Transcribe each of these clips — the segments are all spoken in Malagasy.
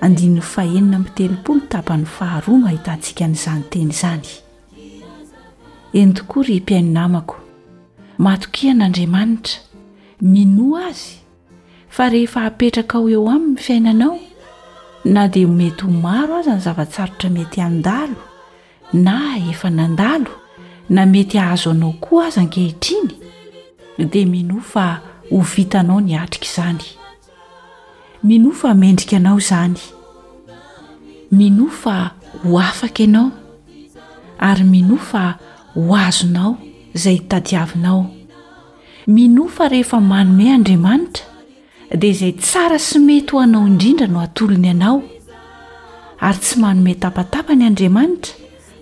Andininy fahenina amby telopolo tapany faharoa no ahitantsika an'izany teny izany. Eny tokoa ry mpihaino namako, matokia an'Andriamanitra, minoa Azy fa rehefa apetrakao eo Aminy ny fiainanao, na dia mety ho maro aza ny zava-tsarotra mety handalo, na efa nandalo, na mety hahazo anao koa aza ankehitriny, dia minoa fa ho vitanao ny atrik'izany. Minoa fa mendrika anao izany. Minoa fa ho afaka ianao, ary minoa fa ho azonao izay itadiavinao. Minoa fa rehefa manome Andriamanitra, dia izay tsara sy mety ho anao indrindra no atolony anao. Ary tsy manome tapatapany Andriamanitra,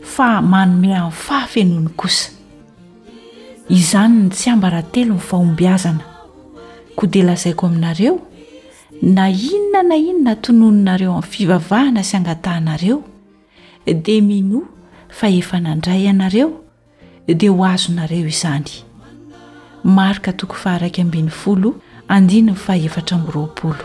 fa manome amin'ny fahafenoany kosa. izany ny tsiambaratelon'ny fahombiazana. Koa dia lazaiko aminareo, na inona na inona tononinareo amin'ny fivavahana sy angatahanareo, dia minoa fa efa nandray ianareo, dia ho azonareo izany. Marka toko faha iraika ambin'ny folo, andininy faha efatra amby roapolo.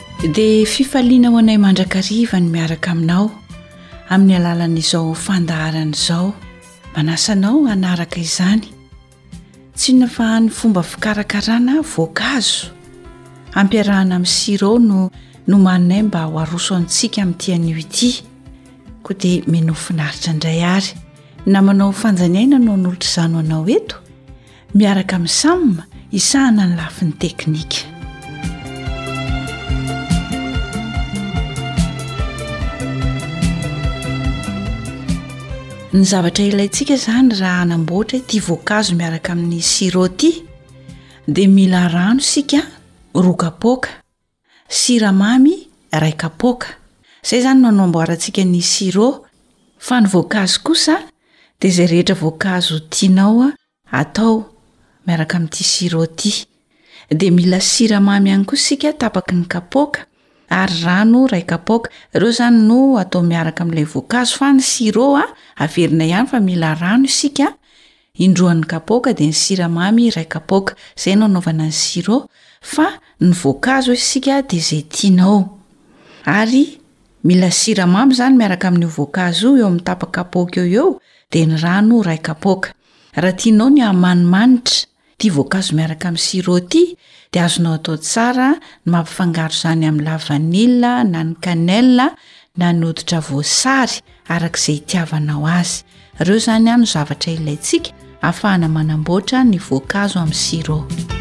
Dia fifaliana ho anay mandrakariva ny miaraka aminao amin'ny alalan'izao fandaharana izao. Manasa anao hanaraka izany. Tsy inona fa ny fomba fikarakarana voankazo ampiarahana amin'ny sirop no nomaninay mba ho aroso antsika amin'ity anio ity. Koa dia mino finaritra indray ary. Namanao fanjaniaina no hanolotra izany ho anao eto. Miaraka amin'ny Sam, hisahana ny lafiny teknika. ny zavatra ilaintsika izany raha hanamboatra ity voankazo miaraka amin'ny sirop ity dia mila rano isika roa kapoaka Siramamy iray kapoaka. Izay izany no anamboarantsika ny sirop. Fa ny voankazo kosa dia izay rehetra voankazo tianao atao miaraka amin'ity sirop ity. Dia mila siramamy ihany koa isika tapaky ny kapoaka ary rano iray kapoaka. Ireo izany no atao miaraka amin'ilay voankazo fa ny sirop averina ihany fa mila rano isika Indroan'ny kapoaka dia ny siramamy iray kapoaka, izay no anaovana ny sirop, fa ny voankazo hoy isika dia izay tianao. Ary mila siramamy izany miaraka amin'io voankazo io eo amin'ny tapaka kapoaka eo eo dia ny rano iray kapoaka. Raha tianao ny hahamanimanitra ity voankazo miaraka amin'ny sirop ity dia azonao atao tsara ny mampifangaro izany amin'ny la vanille na ny cannelle na ny hoditra voasary, araka izay itiavanao azy. Ireo izany no zavatra ilaintsika afahana manamboatra ny voankazo amin'ny sirop.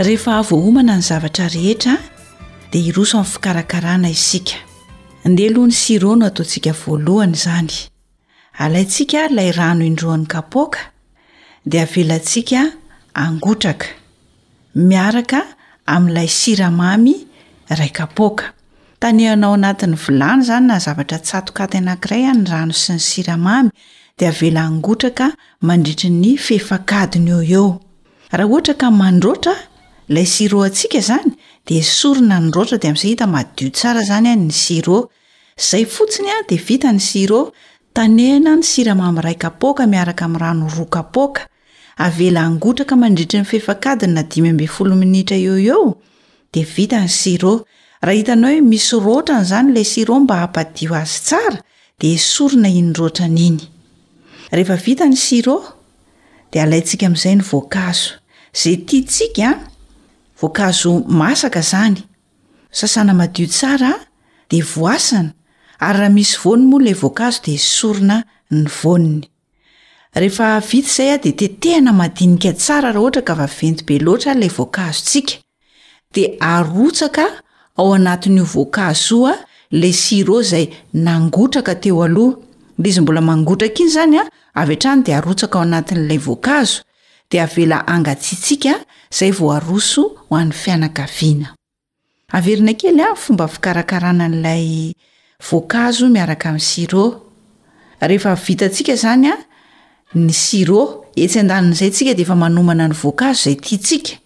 rehefa avohomana ny zavatra rehetra dia hiroso amin'ny fikarakarana isika ndeloha ny siro no ataontsika voalohany izany Alaintsika ilay rano indroan'ny kapoaka dia avelantsika hangotraka, miaraka amin'ilay siramamy iray kapoaka. Tanehanao ao anatin'ny vilany izany na zavatra tsato-katy anankiray ny rano sy ny siramamy dia avela hangotraka mandritry ny fefak'adiny eo ho eo. Raha ohatra ka mandroatra ilay sirop antsika izany dia esorina ny roatra dia amin'izay hita madio tsara izany ny sirop Zay fotsiny a de vita ny sirop, tanehana ny siramamy ray kapoaka miaraka amin'ny rano roa kapoaka, avela hangotraka mandritry ny fefak'adiny na dimy ambin'ny folo minitra eo ho eo de vita ny sirop, raha hitanao hoe misy rotrany zany ilay sirop mba hampadio azy tsara de esorina iny rotrany iny. Rehefa vita ny sirop de alaintsika amin'izay ny voankazo, ze tiantsika a, voankazo masaka zany, Sasana madio tsara dia voasana ary raha misy voany moa ilay voankazo dia esorina ny voany. Rehefa vita izay dia tetehana madinika tsara raha ohatra ka vaventy be loatra ilay voankazotsika. Dia arotsaka ao anatin'io voankazo io ilay sirop izay nangotraka teo aloha. Ilay izy mbola mangotraka iny izany avy hatrany dia arotsaka ao anatin'ilay voankazo dia avela hangatsiatsiaka izay vao aroso ho an'ny fianakaviana. Averina kely amin'ny fomba fikarakarana an'ilay voankazo miaraka amin'ny sirop. Rehefa vitantsika izany a, ny sirop, etsy andanin'izay tsika dia efa manomana ny voankazo izay tiantsika.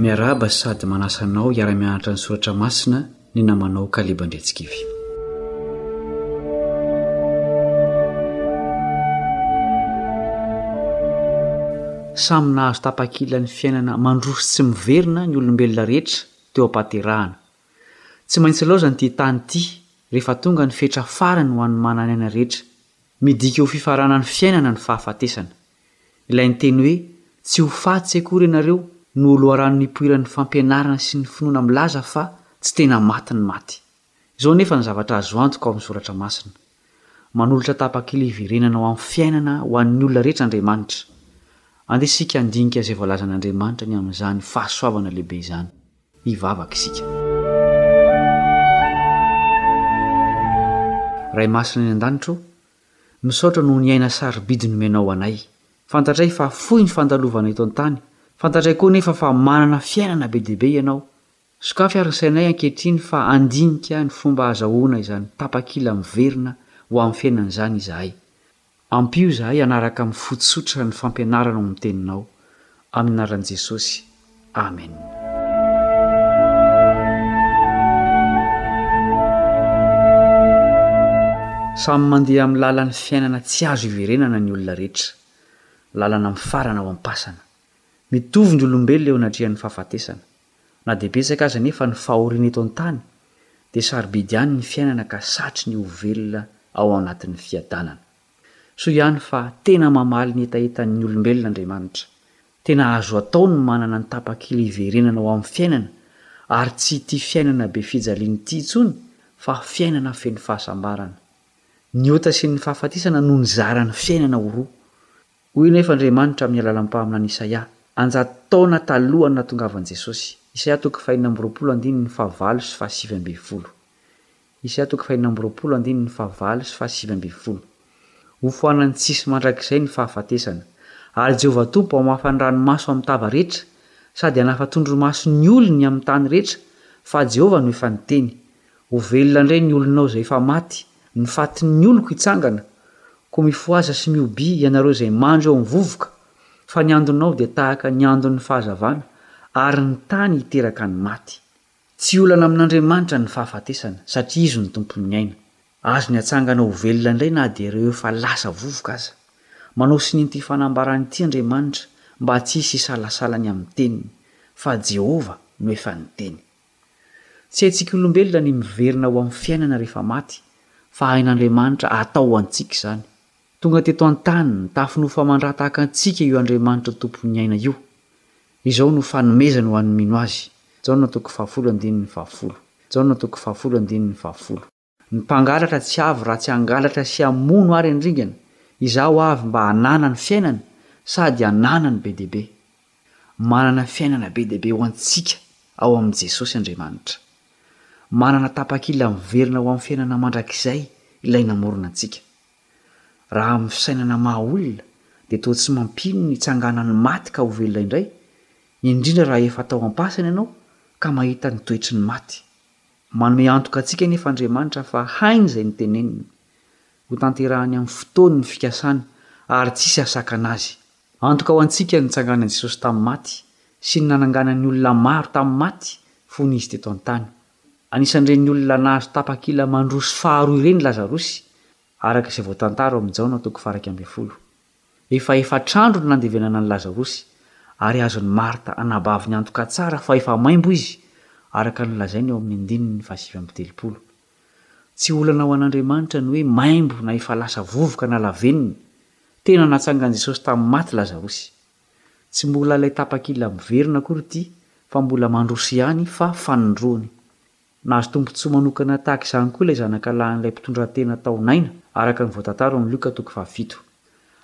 Miarahaba sady manasa anao hiara-mianatra ny soratra masina ny namanao Kaleba Andriantsikivy. Samy nahazo tapakilan'ny fiainana mandroso tsy miverina ny olombelona rehetra teo am-pahaterahana. Tsy maintsy ilaozana ity tany ity rehefa tonga ny fetra farany ho an'ny manan'aina rehetra. Midika ho fifaranan'ny fiainana ny fahafatesana. Ilay niteny hoe, Tsy ho faty akory ianareo no loharano nipoiran'ny fampianarana sy ny finoana milaza fa tsy tena maty ny maty. Izao anefa ny zavatra azo antoka ao amin'ny Soratra Masina, Manolotra tapakila hiverenana ho amin'ny fiainana ho an'ny olona rehetra Andriamanitra. Andeha isika handinika izay voalazan'Andriamanitra ny amin'izany fahasoavana lehibe izany. Hivavaka isika. Ray masina any an-danitra ô, Misaotra noho ny aina sarobidy nomenao anay. Fantatray fa fohy ny fandalovana eto an-tany. Fantatray koa anefa fa manana fiainana be dia be Ianao. Sokafy ary ny sainay ankehitriny fa handinika ny fomba hahazahoana izany tapakila miverina ho amin'ny fiainana izany izahay. Ampio izahay hanaraka amin'ny fo tsotra ny fampianarana ao amin'ny Teninao. Amin'ny anaran'i Jesosy. Amen. Samy mandeha amin'ny lalan'ny fiainana tsy azo iverenana ny olona rehetra, lalana mifarana ao am-pasana. Mitovy ny olombelona eo anatrehan'ny fahafatesana. Na dia betsaka aza anefa ny fahoriana eto an-tany, dia sarobidy ihany ny fiainana ka satry ny ho velona ao anatin'ny fiadanana. Soa ihany fa tena mamaly ny hetahetan'ny olombelona Andriamanitra. Tena azo atao ny manana ny tapakila hiverenana ho amin'ny fiainana ary tsy ity fiainana be fijaliana ity intsony fa fiainana feno fahasambarana. Ny ota sy ny fahafatesana no nizara ny fiainana ho roa. Hoy anefa Andriamanitra amin'ny alalan'ny mpaminany Isaia, an-jato taona talohan'ny nahatongavan'i Jesosy, Isaia toko fahenina amby roapolo andininy fahavalo sy fahasivy ambin'ny folo, Isa toko fahenina amby roapolo andininy fahavalo sy fahasivy ambin'ny folo Hofoanany tsy hisy mandrakizay ny fahafatesana, ary Jehovah Tompo hamafa ny ranomaso amin'ny tava rehetra, sady hanafa tondromaso ny olony amin'ny tany rehetra, fa Jehovah no efa niteny. Ho velona indray ny olonao izay efa maty, ny fatin'ny oloko hitsangana. Koa mifohaza sy mihoby, ianareo izay mandry eo amin'ny vovoka, fa ny andonao dia tahaka ny andon'ny fahazavana, ary ny tany hiteraka ny maty. Tsy olana amin'Andriamanitra ny fahafatesana, satria Izy no Tompon'ny aina. Azony atsangana ho velona indray na dia ireo efa lasa vovoka aza. Manao signe an'ity fanambarana ity Andriamanitra mba tsy hisy hisalasala ny amin'ny Teniny, fa Jehovah no efa niteny. Tsy haintsika olombelona ny miverina ho amin'ny fiainana rehefa maty, fa hain'Andriamanitra hatao ho antsika izany. Tonga teto an-tany, nitafy nofo aman-dra tahaka antsika io Andriamanitra Tompon'ny aina io. Izao no fanomezany ho an'ny mino azy. Jaona toko fahafolo andininy fahafolo. Jaona toko fahafolo andininy fahafolo. Ny mpangalatra tsy avy raha tsy hangalatra sy hamono ary handringana, Izaho avy mba hananany fiainana sady hananany be dia be. Manana fiainana be dia be ho antsika ao amin'i Jesosy Andriamanitra. Manana tapakila miverina ho amin'ny fiainana mandrakizay Ilay namorona antsika. Raha amin'ny fisainana maha olona dia toa tsy mampino ny hitsanganan'ny maty ka ho velona indray, indrindra raha efa tao am-pasana ianao ka mahita ny toetry ny maty. Manome antoka antsika anefa Andriamanitra fa hainy izay noteneniny. Hotanterahany amin'ny fotoany ny fikasany ary tsisy hahasakana azy. Antoka ho antsika ny nitsanganan'i Jesosy tamin'ny maty sy ny nananganany olona maro tamin'ny maty fony izy teto an-tany. Anisan'ireny olona nahazo tapakila mandroso faharoa ireny i Lazarosy, araka izay voatantara ao amin'ny Jaona toko faha iraika ambin'ny folo. Efa efatr'andro no nandevenana an'i Lazarosy, ary azon'i Marta anabaviny antoka tsara fa efa maimbo izy, araka ny lazainy ao amin'ny andininy fahasivy amby telopolo. Tsy olana ho an'Andriamanitra ny hoe maimbo na efa lasa vovoka na lavenona. Tena natsangan'i Jesosy tamin'ny maty Lazarosy. Tsy mbola ilay tapakila miverina akory ity fa mbola mandroso ihany fa fanindroany. Nahazo tombontsoa manokana tahaka izany koa ilay zanakalahin'ilay mpitondratena tao Naina, araka ny voatantara ao amin'ny Lioka toko fahafito.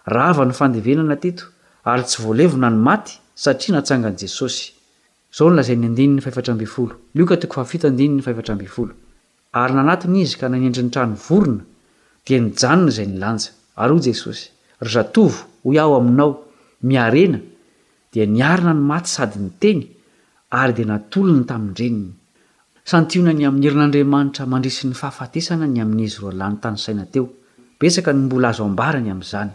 Rava ny fandevenana teto ary tsy voalevona ny maty satria natsangan'i Jesosy. Izao no lazain'ny andininy fahefatra ambin'ny folo, Lioka toko fahafito andininy fahefatra ambin'ny folo, Ary nanatona izy ka nanendry ny trano vorona, dia nijanona izay nilanja. Ary hoy Jesosy, Ry zatovo, hoy aho aminao, miharena, dia niharina ny maty sady niteny, ary dia natolony tamin-dreniny. Santionany amin'ny herin'Andriamanitra mandrisy ny fahafatesana ny amin'izy roa lany tanisaina teo, betsaka ny mbola azo ambara ny amin'izany.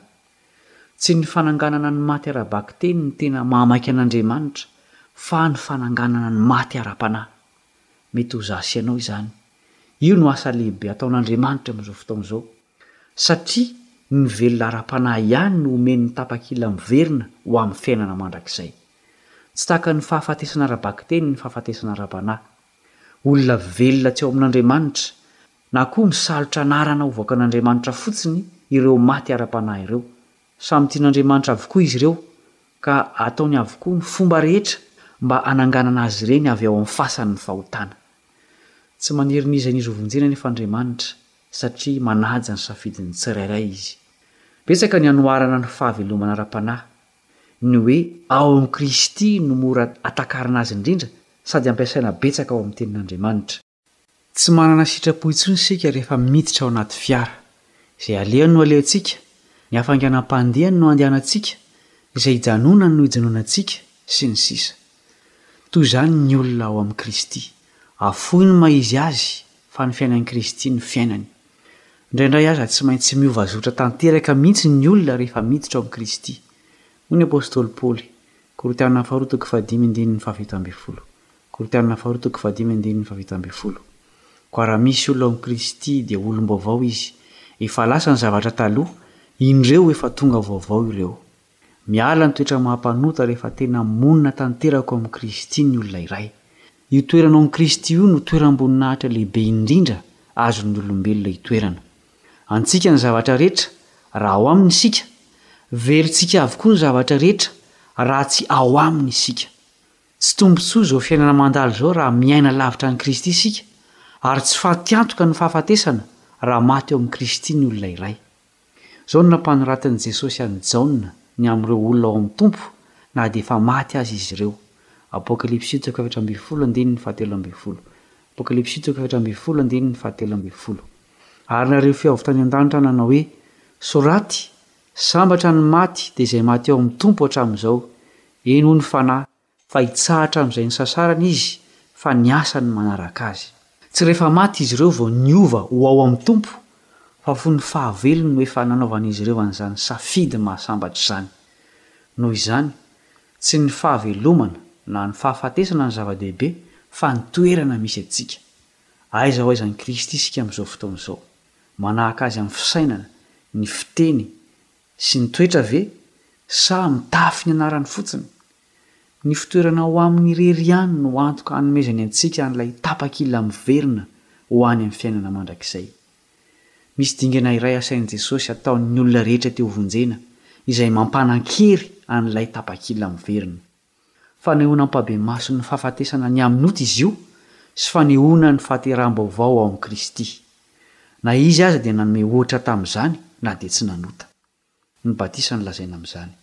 Tsy ny fananganana ny maty ara-bakiteny no tena mahamaika an'Andriamanitra, fa ny fananganana ny maty ara-panahy. Mety ho za sy ianao izany. Io no asa lehibe ataon'Andriamanitra amin'izao fotoana izao. Satria ny velona ara-panahy ihany no omeny ny tapakila miverina ho amin'ny fiainana mandrakizay. Tsy tahaka ny fahafatesana ara-bakiteny ny fahafatesana ara-panahy. Olona velona tsy ao amin'Andriamanitra, na koa misalotra anarana ho vahoakan'Andriamanitra fotsiny ireo maty ara-panahy ireo, Samy tian'Andriamanitra avokoa izy ireo, ka ataony avokoa ny fomba rehetra mba hananganana azy ireny avy ao amin'ny fasan'ny fahotana. Tsy manery ny izai'izy ho vonjena anefa Andriamanitra, satria manaja ny safidin'ny tsirairay izy. Betsaka ny anoharana ny fahavelomana ara-panahy. Ny hoe ao amin'i Kristy no mora atakarina azy indrindra sady ampiasaina betsaka ao amin'ny Tenin'Andriamanitra. Tsy manana sitrapo intsony isika rehefa miditra ao anaty fiara. Izay alehany no alehantsika, ny hafainganam-pandehany no andehanantsika, izay hijanonany no ijanonantsika, sy ny sisa Toy izany ny olona ao amin'i Kristy. Afoy ny maha izy azy fa ny fiainan'i Kristy no fiainany. Indraindray aza tsy maintsy miova zotra tanteraka mihitsy ny olona rehefa miditra ao amin'i Kristy. Hoy ny apostoly Paoly, Korintiana Faharoa toko fahadimy andininy fahavalo ambin'ny folo, Korintiana Faharoa toko fahadimy andininy fahafito ambin'ny folo Koa raha misy olona ao amin'i Kristy dia olom-baovao izy, efa lasa ny zavatra taloha, indreo efa tonga vaovao ireo. Miala ny toetra maha-mpanota rehefa tena monina tanteraka ao amin'i Kristy ny olona iray. Io toerana ao amin'i Kristy io no toeram-boninahitra lehibe indrindra azon'ny olombelona itoerana. Antsika ny zavatra rehetra raha ao Aminy isika, velontsika avokoa ny zavatra rehetra raha tsy ao Aminy isika. Tsy tombontsoa izao fiainana mandalo izao raha miaina lavitra an'i Kristy isika, ary tsy fatiantoka ny fahafatesana raha maty eo amin'i Kristy ny olona iray. Izao no nampanoratin'i Jesosy an'i Jaona ny amin'ireo olona ao amin'ny Tompo na dia efa maty aza izy ireo, Apokalypsy toko efatra ambin'ny folo andininy fahatelo ambin'ny folo, Apokalypsy toko efatra ambin'ny folo andininy fahatelo ambin'ny folo, Ary nareo fiaovy tany an-danitra nanao hoe, Soraty, Sambatra ny maty dia izay maty ao amin'ny Tompo hatramin'izao, eny hoy ny fanahy, fa hitsahatra amin'izay nisasarany izy fa ny asany manaraka azy. Tsy rehefa maty izy ireo vao niova ho ao amin'ny Tompo, fa fony ny fahavelony no efa nanaovan'izy ireo an'izany safidy mahasambatra izany. Noho izany, tsy ny fahavelomana na ny fahafatesana no zava-dehibe, fa ny toerana misy antsika. Aiza ho aiza an'i Kristy isika amin'izao fotoana izao? manahaka azy amin'ny fisainana, ny fiteny sy ny toetra ve sa mitafy ny anarany fotsiny? Ny fitoerana ao aminy irery ihany no antoka hanomezany antsika an'ilay tapakila miverina ho any amin'ny fiainana mandrakizay. Misy dingana iray asain'i Jesosy hataon'ny olona rehetra te hovonjena izay mampanan-kery an'ilay tapakila miverina. Fanehoana ampahibemaso ny fahafatesana ny amin'ny ota izy io sy fanehoana ny fahateraham-baovao ao amin'i Kristy. Na izy aza dia nanome ohatra tamin'izany na dia tsy nanota. Ny batisa no lazaina amin'izany.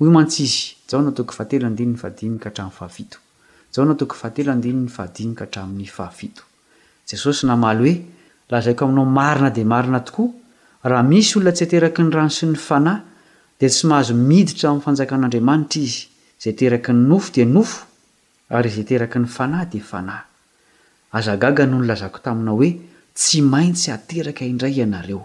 Hoy mantsy izy, Jaona toko fahatelo andininy fahadimy ka hatramin'ny fahafito. Jaona toko fahatelo andininy fahadimy ka hatramin'ny fahafito. Jesosy namaly hoe, Lazaiko aminao marina dia marina tokoa, raha misy olona tsy ateraky ny rano sy ny Fanahy, dia tsy mahazo miditra ao amin'ny fanjakan'Andriamanitra izy. Izay teraky ny nofo dia nofo, ary izay teraky ny Fanahy dia Fanahy. Aza gaga noho ny lazako taminao hoe, Tsy maintsy ateraka indray ianareo.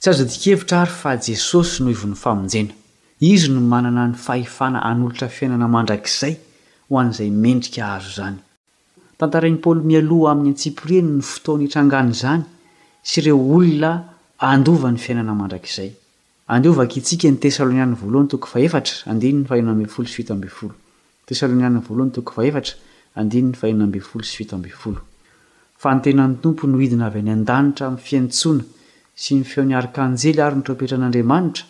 Tsy azo adikevitra àry fa Jesosy no ivon'ny famonjena. Izy no manana ny fahefana hanolotra fiainana mandrakizay ho an'izay mendrika hahazo izany. Tantarain'i Paoly mialoha amin'ny antsipiriany ny fotoana itrangan'izany sy ireo olona handova ny fiainana mandrakizay. Andeha hovakintsika ny Tesaloniana Voalohany toko fahefatra, andininy fahenina ambin'ny folo sy fito ambin'ny folo. Tesaloniana Voalohany toko fahaefatra, andininy fahenina ambin'ny folo sy fito ambin'ny folo. Fa ny tenan'ny Tompo no hidina avy any an-danitra amin'ny fiantsoana sy ny feon'ny arkanjely ary ny trompetran'Andriamanitra,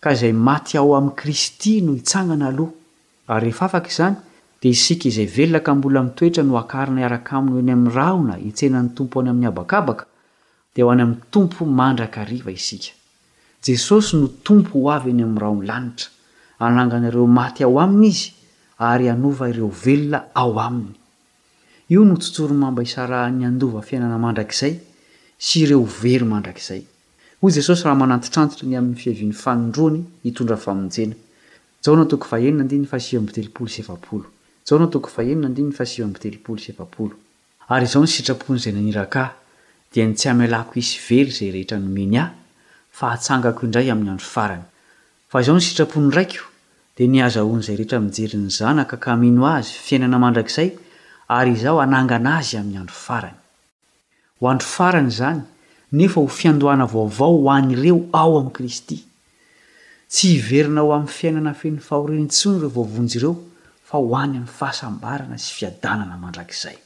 ka izay maty ao amin'i Kristy no hitsangana aloha, ary rehefa afaka izany, dia isika izay velona ka mbola mitoetra no hakarina hiaraka aminy ho eny amin'ny rahona hitsena ny Tompo any amin'ny habakabaka, Dia ho any amin'ny Tompo mandrakariva isika. Jesosy no Tompo ho avy eny amin'ny rahon'ny lanitra. Hanangana ireo maty ao aminy Izy ary hanova ireo velona ao aminy. Io no tsotsorimamba hisarahan'ny handova fiainana mandrakizay sy ireo ho very mandrakizay. Hoy Jesosy raha manantitrantitra ny amin'ny fiavian'ny fanindroany hitondra famonjena. Jaona toko fahenina andininy fahasivy amby telopolo sy efapolo. Jaona toko fahenina andininy fahasivy amby telopolo sy efapolo. Ary izao ny sitrapony izay naniraka ahy, dia ny tsy hamelako hisy hively izay rehetra nomeny ahy, fa hatsangako indray amin'ny andro farany. Fa izao ny sitrapon'ny Raiko, dia ny hazahoan'izay rehetra mijery ny Zanaka ka mino Azy fiainana mandrakizay, ary Izaho hanangana azy amin'ny andro farany. Ho andro farany izany, nefa ho fiandohana vaovao ho an'ireo ao amin'i Kristy, Tsy hiverina ho amin'ny fiainana feno fahoriana intsony ireo voavonjy ireo fa ho any amin'ny fahasambarana sy fiadanana mandrakizay.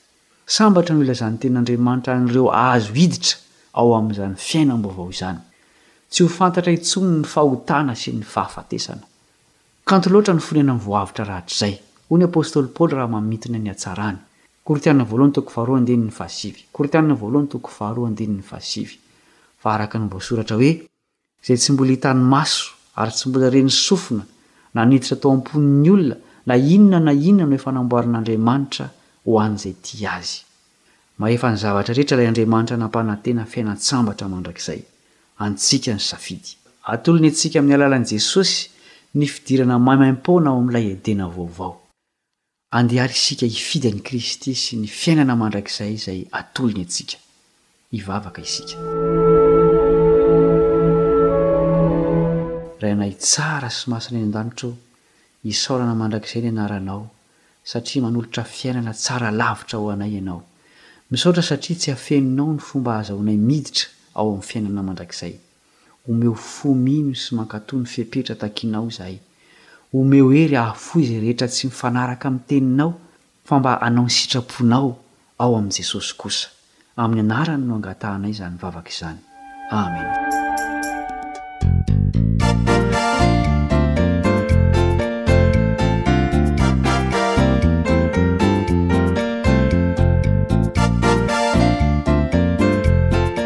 Sambatra no ilazan'ny Tenin'Andriamanitra an'ireo azo hiditra ao amin'izany fiainam-baovao izany. Tsy ho fantatra intsony ny fahotana sy ny fahafatesana. Kanto loatra ny fonenan'ny voahavotra rahatrizay. Hoy ny apostoly Paoly raha mamintina ny hatsarany. Korintiana voalohany toko faharoa andininy fahasivy Korintiana voalohany toko faharoa andininy fahasivy Fa araka ny voasoratra hoe. izay tsy mbola hitan'ny maso ary tsy mbola ren'ny sofina na niditra tao am-pon'ny olona na inona na inona no efa namboarin'Andriamanitra ho an'izay tia Azy. Mahefa ny zavatra rehetra ilay Andriamanitra nampanantena fiainan-tsambatra mandrakizay antsika ny safidy. Atolony antsika amin'ny alalan'i Jesosy ny fidirana maimaim-poana ao amin'ilay Edena vaovao. Andeha àry isika hifidy an'i Kristy sy ny fiainana mandrakizay izay atolony antsika. Hivavaka isika. Ray anay tsara sy masina any an-danitra ô, isaorana mandrakizay ny anaranao satria manolotra fiainana tsara lavitra ho anay ianao. Misaotra satria tsy afeninao ny fomba ahazahoanay miditra ao amin'ny fiainana mandrakizay. Omeo fo mino sy mankatò ny fepetra takinao izahay. Omeo hery hahafoy izay rehetra tsy mifanaraka amin'ny Teninao fa mba hanao ny sitraponao ao amin'i Jesosy kosa. Amin'ny Anarany no angatahanay izany vavaka izany. Amena.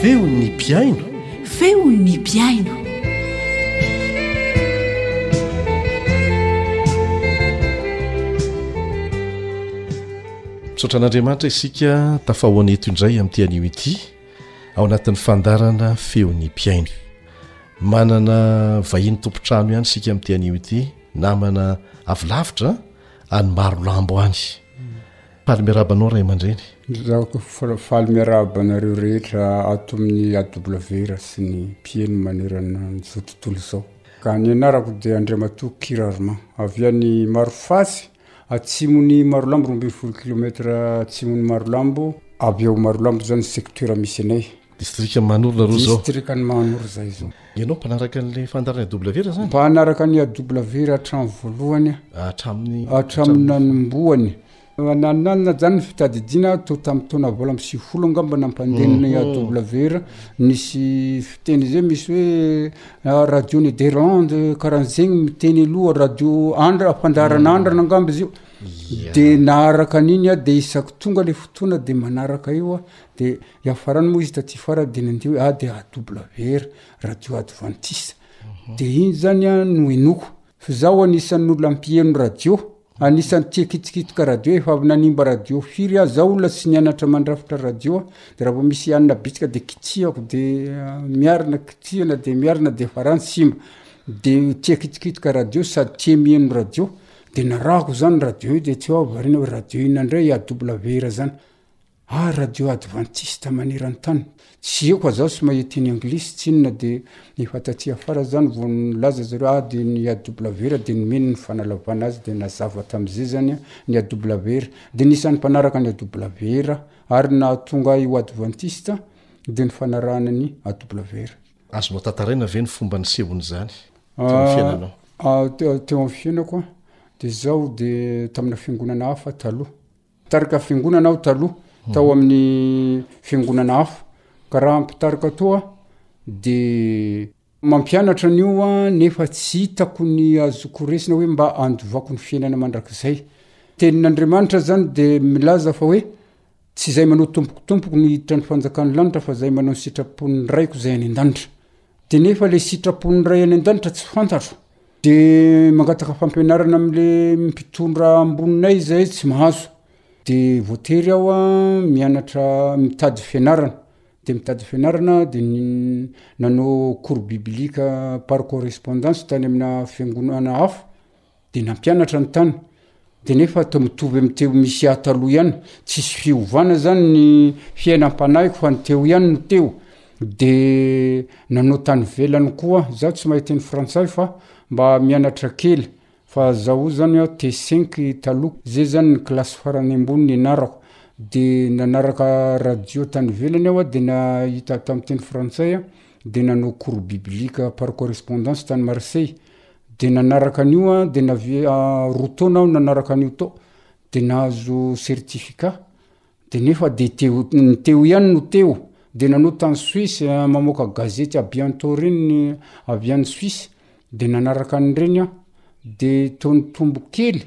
Feon'ny mpihaino. Feon'ny mpihaino. Misaotra an'Andriamanitra isika tafahoana eto indray amin'ity anio ity. Ao anatin'ny fandarana feo ny mpihaino. Manana vahiny tompon-trano ihany isika amin'ity anio ity, namana avy lavitra any Marolambo any. Faly miarahaba anao ray aman-dreny. Izaho faly miarahaba anareo rehetra ato amin'ny AWR sy ny mpihaino manerana an'izao tontolo izao. Ka ny anarako dia Andriamatoa Kirarima, avy any Marofatsy, Atsimon'i Marolambo, roa ambin'ny folo kilomètre atsimon'i Marolambo. Avy ao Marolambo izao ny secteur misy anay. Distrikan'i Mahanoro nareo izao. Distrikan'i Mahanoro izay izao. Ianao mpanaraka an'ilay fandaharan'i AW raha izany? Mpanaraka an'i AW raha hatramin'ny voalohany aho. Hatramin'ny? Hatramin'ny nanombohany. Nanana izany ny fitadidiana aho teo tamin'ny taona valo amby sivifolo angamba nampandeha ny AW. Nisy fiteny izay misy hoe Na radio Niderlande karaha zegny miteny aloha radio Andra fandaharana Andrana angamba izy io de naharaka an'igny ah de isaky tonga le fotoana de manaraka io ah de hiafarany moa izy taty fara de nandeha hoe ADAWR radio advantiste de igny zany ah no henoiko F'izaho anisan'olona mpiheno radio, anisan'ny tia kitsokitoka radio, efa avy nanimba radio firy aho, izaho olona tsy nianatra mandrafitra radio, dia raha vao misy hianina bitsika dia kitsihako, dia miarina, kitsihina, dia miarina, dia efa rano simba. Dia tia kitsokitoka radio sady tia miheno radio, dia narahako izany radio io, dia tsy hoe variana hoe radio inona indray AWR izany. Ary radio advantista maneran-tany. Tsy eko azaho sy mahay teny anglisy, tsy inona dia efa taty afara izany vao nilaza zareo ah dia ny AWR dia nomeny ny fanalavana azy dia nazava tamin'izay zany ny AWR dia nisy any mpanaraka ny AWR ary ny nahatonga ahy ho advantista dia ny fanarahana ny AWR. Azonao tantaraina ve ny fomba nisehony izany teo amin'ny fiainanao? Ah, teo amin'ny fiainako dia izaho dia tamina fiangonana hafa taloha. Mpitarika fiangonana aho taloha, tao amin'ny fiangonana hafa. Ka raha mpitarika toa dia mampianatra an'io aho nefa tsy hitako ny azoko resina hoe mba andovako ny fiainana mandrakizay. Tenin'Andriamanitra izany dia milaza fa hoe, Tsy izay manao tompokotompoko no hiditra ny fanjakan'ny lanitra fa izay manao ny sitrapon'ny Raiko izay any an-danitra. de nefa le sitrapon'ny ray any an-danitra tsy fantatro de mangataka fampianarana amle mpitondra amboninay zay tsy mahazo de voatery aho a mianatra mitady fianarana de mitady fianarana de nanao cours biblique par correspondance tany amina fiangonana hafa Dia nampianatra ny tany. Dia nefa to mitovy amin'ny teo Misia taloha ihany. Tsisy fiovana zany ny fiainam-panahiko fa ny teo ihany no teo. Dia nanao tany ivelany koa aho. Izaho tsy mahay teny frantsay fa mba mianatra kely. Fa izaho zany an, T5 taloha. Izay zany ny kilasy farany ambony nianarako. Dia nanaraka radio tany ivelany aho dia nahita tamin'ny teny frantsay. Dia nanao cours biblique par correspondance tany Marseille. Dia nanaraka an'io an, dia navy roa taona aho nanaraka an'io tao, dia nahazo certificat, dia nefa dia te ho ny te ho ihany no te ho, dia nanao tany Suisse mamoaka gazety à bientôt ireny avy any Suisse, dia nanaraka an'ireny aho, dia toa nitombo kely,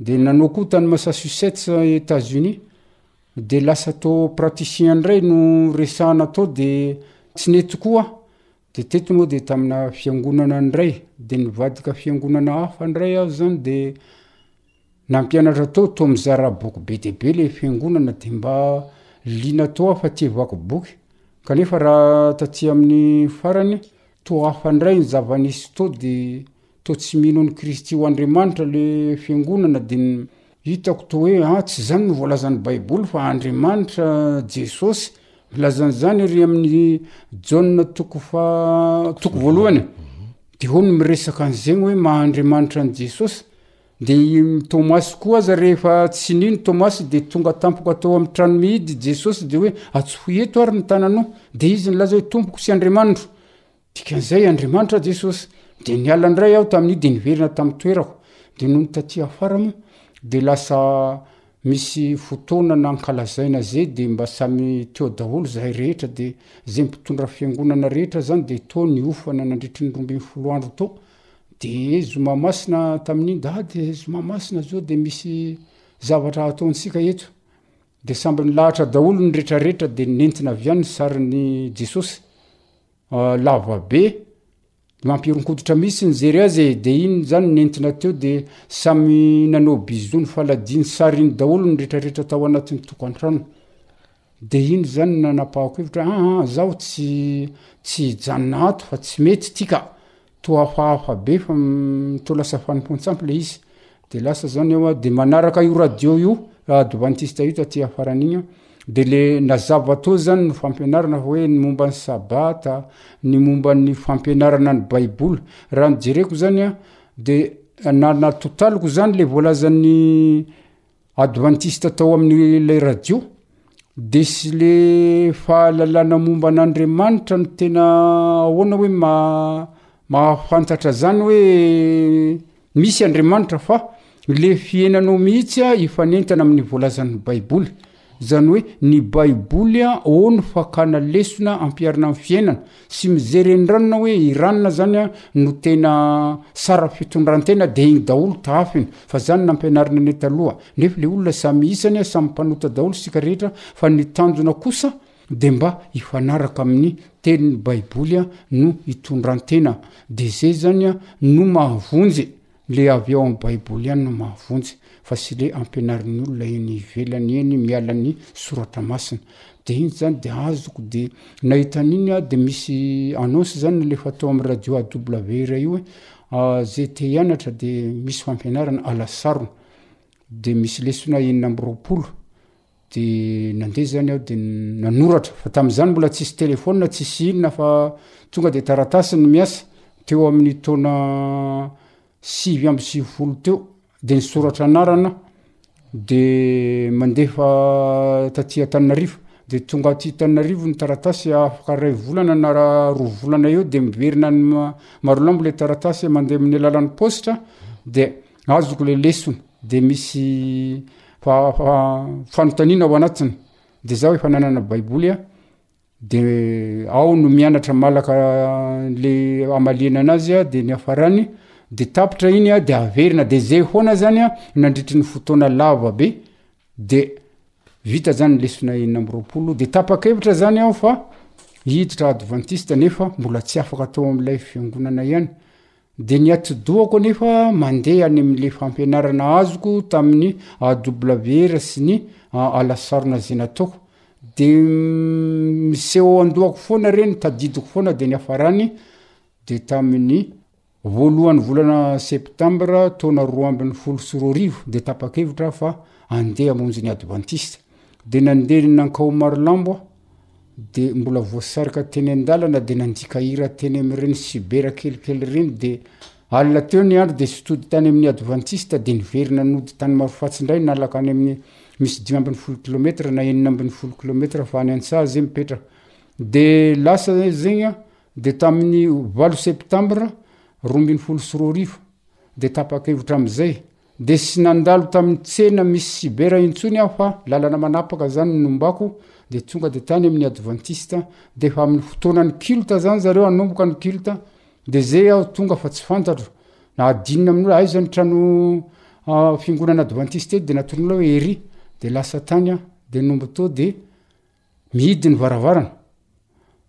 dia nanao koa tany Massachusetts Etats Unis, dia lasa toa praticien indray no resahana tao dia tsy nety koa aho. De teto moa de tamina fiangonana ndray de nivadika fiangonana hafa ndray aho zany de nampianatra tao toa mizara boky be dia be le fiangonana de mba liana toa aho fa tia vaky boky kanefa raha taty aminy farany toa hafa ndray ny zava nisy tao de toa tsy mino an'i kristy ho andriamanitra le fiangonana de Hitako toa hoe atsy izany no voalazan'ny Baiboly fa Andriamanitra Jesosy. Milaza an'izany ery amin'ny Jaona toko faha toko voalohany. Dia hono miresaka an'izegny hoe maha Andriamanitra an'i Jesosy. Dia i Tomasy koa aza rehefa tsy nino Tomasy dia tonga tampoka tao amin'ny trano mihidy Jesosy dia hoe atsofoy eto ary ny tananao. Dia izy nilaza hoe tompoko sy Andriamanitro. Dikan'izay, Andriamanitra Jesosy, dia niala indray aho tamin'io dia niverina tamin'ny toerako. Dia nony taty afara moa, dia lasa misy fotoana nankalazaina zay dia mba samy teo daholo zahay rehetra dia zay mpitondra fiangonana rehetra zany dia to niofana nandritry ny rombin'ny folo andro to dia zoma masina tamin'iny da dia zoma masina zao dia misy zavatra hataontsika eto dia samby nilahatra daholo ny retraretra dia nentina avy any ny sarin'ny jesosy lavabe, lampironkoditra mihitsy nijery azy e, de iny zany nentina teo de samy nanao bisous nifaladia nisary iny daholo ny rehetra rehetra tao anatin'ny tokantrano, de iny zany nanapahako hevitra, aa zaho tsy tsy hijanona ato fa tsy mety ty ka, Toa hafahafa be fa toa lasa fanompoan-tsampy le izy. De lasa zany eo a, de manaraka io radio io advantista io taty afarany igny a, de le nazava teo zany ny fampianarana fa hoe ny momba ny sabata, ny momba ny fampianarana ny baiboly. Raha ny jereko zany a de na natotaliko zany le voalazan'ny Advantista tao amin' ilay radio, dia sy le fahalalana momba an' Andriamanitra no tena ahoana hoe mahafantatra zany hoe misy Andriamanitra fa le fiainanao mihitsy a hifanentana amin' ny voalazan' ny Baiboly, zany hoe ny Baiboly ô no fakana lesona ampiharina amin' ny fiainana, sy mijery eny ranona hoe i ranona zany a no tena sara fitondrantena de igny daholo tahafiny fa zany nampianarina anay taloha nefa le olona samy isany a samy mpanota daholo isika rehetra fa ny tanjona kosa de mba hifanaraka amin'ny tenin'ny baiboly a no hitondrantena de zay zany a no mahavonjy Le avy ao am baiboly ihany no mahavonjy fa sy le ampianarin'ny olona eny ivelany eny miala ny soratra masina de iny zany de azoko de nahita an'iny aho de misy annonce zany nalefa tao am radio AW iray io hoe ze te hianatra de misy fampianarana alasarona de misy lesona enina amby roapolo Dia nandeha izany aho dia nanoratra, fa tamin'izany mbola tsisy telefaonina, tsisy inona fa tonga dia taratasy ny miasa, teo amin'ny taona sivy amby sivifolo teo, dia nisoratra anarana aho, dia mandefa taty Antananarivo, dia tonga aty Antananarivo ny taratasy afaka iray volana na roa volana eo dia miverina any Marolambo ilay taratasy mandeha amin'ny alalan'ny paositra dia Azoko le lesona de misy fanontaniana ao anatiny de za efa nanana baiboly a de ao no mianatra malaka le amaliana anazy a de ny afarany de tapitra iny a de averina de zay foana zany a nandritry ny fotoana lava be de vita zany lesona enina amby roapolo de tapa-kevitra zany aho fa hiditra advantista nefa mbola tsy afaka tao am'ilay fiangonana ihany Dia ny atidohako anefa mandeha any amin'ilay fampianarana azoko tamin'ny AWR sy ny Alasarona izay nataoko. Dia miseho ao an-dohako foana ireny, tadidiko foana dia ny hafarany dia tamin'ny voalohan'ny volana septambra taona roa ambin'ny folo sy roa arivo dia tapa-kevitra aho fa andeha hamonjy ny advantista. Dia nandeha nankao Marolambo aho. dia mbola voasarika teny an-dalana dia nandika hira teny amin'ireny sibera kelikely ireny dia alina teo ny andro dia tsy tody tany amin'ny advantista dia niverina nody tany marofatsy indray nalaka any amin'ny misy dimy ambin'ny folo kilometra na enina ambin'ny folo kilometra fa any an-tsaha zay mipetraka dia lasa zegny a dia tamin'ny valo septambra roa ambin'ny folo sy roa arivo dia tapa-kevitra amin'izay Dia tsy nandalo tamin'ny tsena misy cyber intsony aho fa lalana manapaka zany no nombako dia tonga dia tany amin'ny adventiste dia efa amin'ny fotoanan'ny culte zany zareo hanomboka ny culte dia zay aho tonga fa tsy fantatro na adinina amin'ny hoe aiza ny trano ah, fiangonana adventiste dia natoronoina hoe ery dia lasa tany aho dia nombo teo dia Mihidy ny varavarana,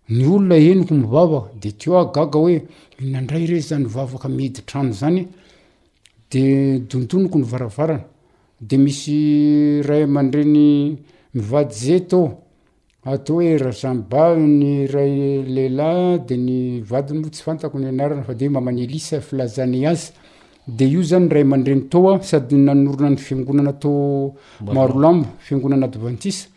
ny olona henoko mivavaka, de teo aho gaga hoe inona indray re zany mivavaka mihidy trano zany, de dontoniko ny varavarana, de misy ray aman-dreny mivady ze tao, atao hoe Razamba ny ray lehilahy de ny vadiny moa tsy fantako ny anarany fa de hoe Maman' Elisa filazany azy, de io zany ray aman-dreny tao a, sady nanorina ny fiangonana tao Marolamba, fiangonana advantista.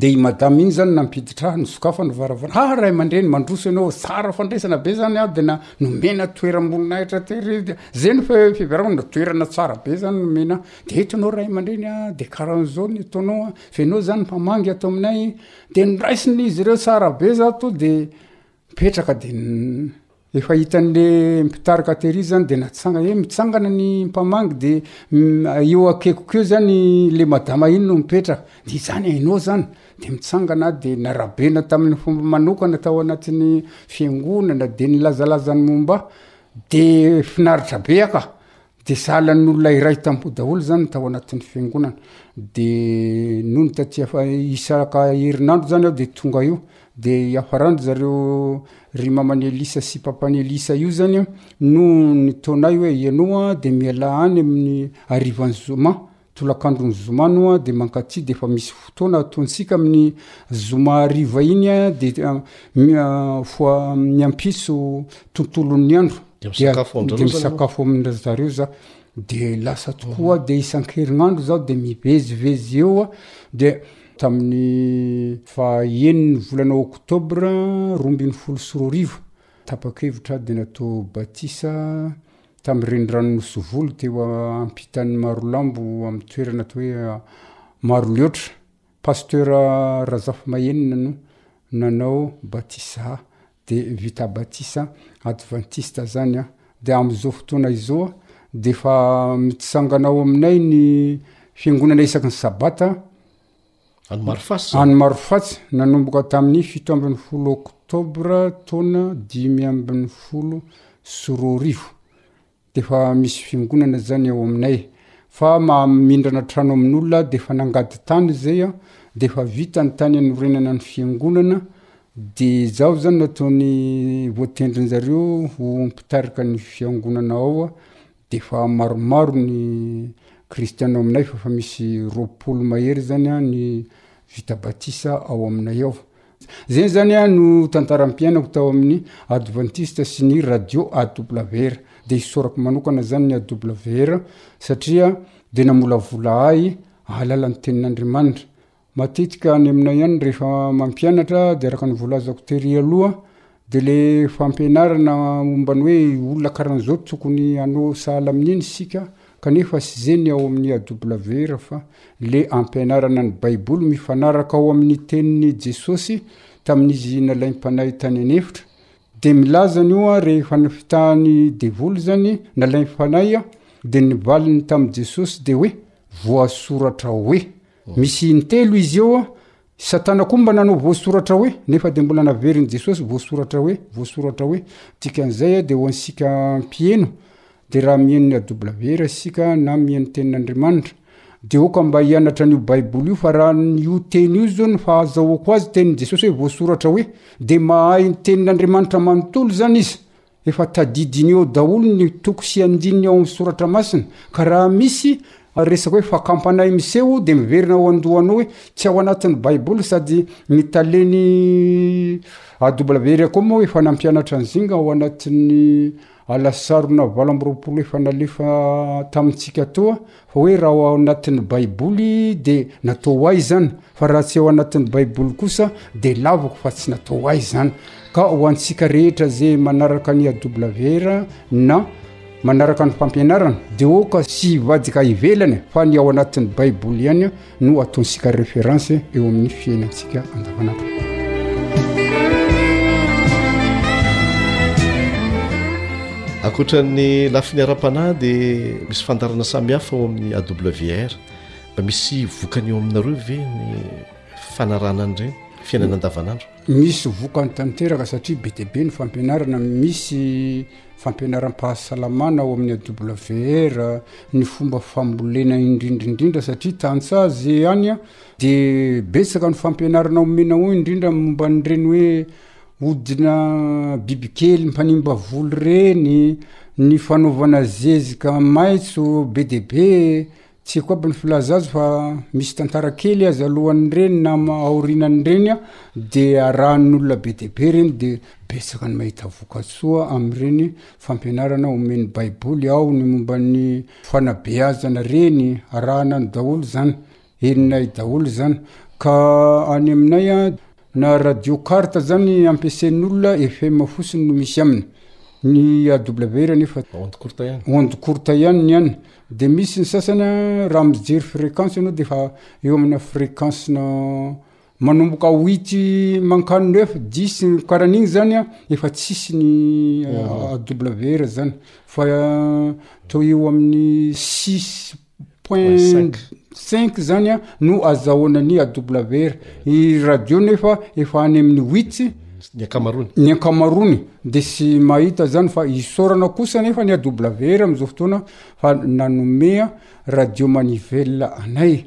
de i madame iny zany nampiditra ahy nisokafany varavara ha ray aman-dreny mandroso ianao tsara fandraisana be zany aho de na nomena toeram-boninahitra tery izy de zay no fe- fiheverako na toerana tsara be zany nomena ahy de eto ianao ray aman-dreny a de karahan'zao ny ataonao a fa ianao zany mpamangy ato aminay de noraisin'izy ireo tsara be za to de mipetraka de Efa hitan'le mpitarika tery izany de natsangana hoe mitsangana ny mpamangy de eo akaikiko eo zany le madama iny no mipetraka de izany hainao zany de mitsangana aho de narabena tamin'ny fomba manokana tao anatin'ny fiangonana de nilazalaza ny momba ahy de finaritra be aho ka Dia sahala ny olona iray tampo daholo izany ny tao anatin'ny fiangonana. Dia nony taty afa- isaka herinandro izany aho dia tonga eo. Dia iafaran-dry zareo ry maman'i Elisa sy papan'i Elisa io izany an, no nitaona ahy hoe, Ianao an, dia mialà any amin'ny harivan'ny zoma. Tolakandron'ny zoma no a de mankatia de efa misy fotoana ataontsika amin'ny zoma hariva iny a de foa miampiso tontolon'ny andro de misakafo amin-dry zareo za de lasa tokoa de isan-kerinandro zaho de mivezivezy eo a de tamin'ny fahen'ny volana oktobra roa ambin'ny folo sy roa arivo tapa-kevitra aho de natao batisa Tamin'ny renirano Nosivolo teo ampitan'ny Marolambo amin'ny toerana atao hoe Maroliotra, Pasteur Razafimahenina no nanao batisa dia vita batisa adventiste zany an! Dia amin'izao fotoana izao dia efa mitsangana ao aminay ny fiangonana isaky ny sabata, Any Marofatsy zany? Any Marofatsy, nanomboka tamin'ny fito ambin'ny folo oktobra taona dimy ambin'ny folo sy roa arivo. Dia efa misy fiangonana zany ao aminay. Fa mamindrana trano amin'olona, dia efa nangady tany izay aho, dia efa vita ny tany anorenana ny fiangonana, dia izaho zany nataony voatendrin'zareo ho mpitarika ny fiangonana ao, Dia efa maromaro ny kristiana ao aminay fa efa misy roapolo mahery izany ny vita batisa ao aminay ao. Izay izany no tantaram-piainako tao amin'ny Adventiste sy ny radio AWR. Dia isaorako manokana izany ny AWR satria dia namolavola ahy hahalala ny tenin'Andriamanitra Matetika any aminay any rehefa mampianatra dia araka ny voalazako tery aloha dia le fampianarana momba ny hoe olona karan'izao tokony hanao sahala amin'iny isika kanefa sy ze ny ao amin'ny AWR fa le ampianarana ny baiboly mifanaraka ao amin'ny tenin'i Jesosy tamin'izy nalaim-panahy tany an'efitra dia milaza ny oa rehefa ny fitahan'ny devoly zany nalaim-fanahy dia ny valiny tamin'i Jesosy dia hoe voasoratra hoe Misy intelo izy eo, Satana koa mba nanao voasoratra hoe, nefa dia mbola naverin'i Jesosy voasoratra hoe, voasoratra hoe. Dikan'izay dia ho antsika mpieno, dia raha mieno ny AWR isika na mieno tenin'Andriamanitra, dia aoka mba hianatra an'io Baiboly io, fa raha io teny io izao no fahazahoako azy, tenin'i Jesosy hoe voasoratra hoe, dia mahay ny tenin'Andriamanitra manontolo izany izy. Efa tadidiny eo daholo ny toko sy andininy ao amin'ny soratra masina, ka raha misy resaka hoe fakampanahy miseho dia miverina ao an-dohanao hoe tsy ao anatin'ny baiboly sady ny talen'i AWRcom moa efa nampianatra ny zinga ao anatin'ny alasarona valo amby roapolo efa nalefa tamintsika toa Hoe raha ao anatin'ny baiboly dia natao ho ahy izany, fa raha tsy ao anatin'ny baiboly kosa dia laviko fa tsy natao ho ahy izany. Ka ho antsika rehetra izay manaraka ny AWR na manaraka ny fampianarana dia oka sy hivadika ivelany fa ny ao anatin'ny baiboly ihany no ataontsika référence eo amin'ny fiainantsika andavanandro. Ankoatran'ny lafiny ara-panahy dia misy fandarana samihafa ao amin'ny AWR. Mba misy vokany eo aminareo ve ny fanarahana an'ireny fiainana andavanandro? Misy vokany tanteraka satria be dia be ny fampianarana, misy fampianaram-pahasalamana ao amin'ny AWR, ny fomba fambolena indrindra indrindra satria tantsaha ze any a, de betsaka ny fampianarana omena oa indrindra momba an'ireny hoe odina bibikely mpanimba voly reny, ny fanaovana zezika maitso be dia be e. Tsy haiko aby ny filaza azy fa misy tantara kely aza alohan'ireny na aorinan'ireny dia arahin'olona be dia be ireny dia betsaka ny mahita vokatsoa amin'ireny fampianarana omen'ny baiboly ao ny momba ny fanabeazana reny arahana ny daholo zany henonay daholo zany ka any aminay a na radio carte zany ampiasain'olona fm fotsiny no misy aminy ny awr nefa onde courte ihany ny any Dia misy ny sasany a, raha mijery fréquence ianao dia efa eo amina fréquence-na manomboka huit mankany neuf, dix karaha an'igny zany a, efa tsisy ny AWR zany fa toa eo amin'ny six point cinq zany a no azahoana ny AWR. Ny radio nefa efa any amin'ny huit. ny ankamaroany. Ny ankamaroany dia tsy mahita izany fa isaorana kosa anefa ny AWR amin'izao fotoana fa nanome radio manivelle anay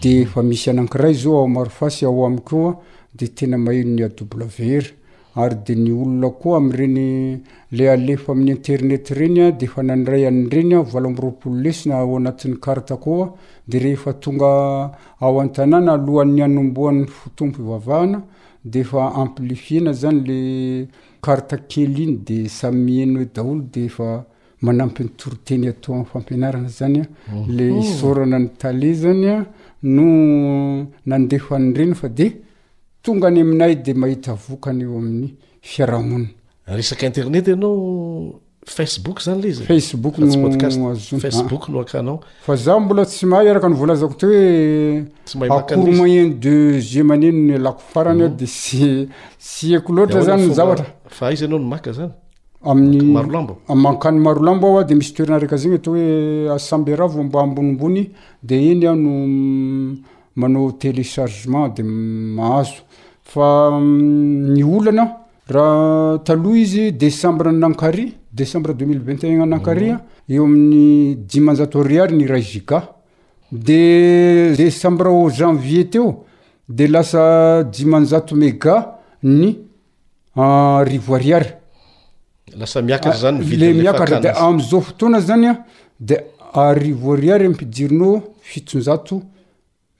dia efa misy anankiray izao ao Marofa sy ao amiko eo dia tena maheno ny AWR ary dia ny olona koa amin'ireny ilay alefa amin'ny internet ireny dia efa nandray an'ireny aho valo amby roapolo lesona ao anatin'ny carte-ko ao dia rehefa tonga ao an-tanàna alohan'ny hanombohan'ny fotoam-pivavahana De efa amplifiena zany le carte kely iny de samy miheno eo daholo de efa manampy ny toriteny atao am fampianarana zany a le isaorana ny tale zany a no nandefa an'ireny fa de tonga any aminay de mahita vokany eo amin'ny fiarahamonina. Resaka internet ianao facebook zany le izy facebook no azon facebook no akanao fa za mbola tsy mahay araka ny voalazako teo hoe akory moyen de jeu maneno ny lako farany mhm. de sy sy eko loatra zany ny zavatra fa aiza ianao ny maka zany amin'ny marolambo mankany marolambo aho de misy toerana araka zegny atao hoe asamberavo mba ambonimbony de iny aho no manao téléchargement de mahazo fa mm, ny olana Raha taloha izy, desambra ny nankary, desambra deux mille vingt et un nankary, eo amin'ny dimanjato ariary ny iray giga. Dia desambra au janvier teo, dia lasa dimanjato mega ny arivo ariary. Lasa miakatra izany ny vidin'ilay fakana. Miakatra, dia amin'izao fotoana izany an, dia arivo ariary ampidirina ao fitonjato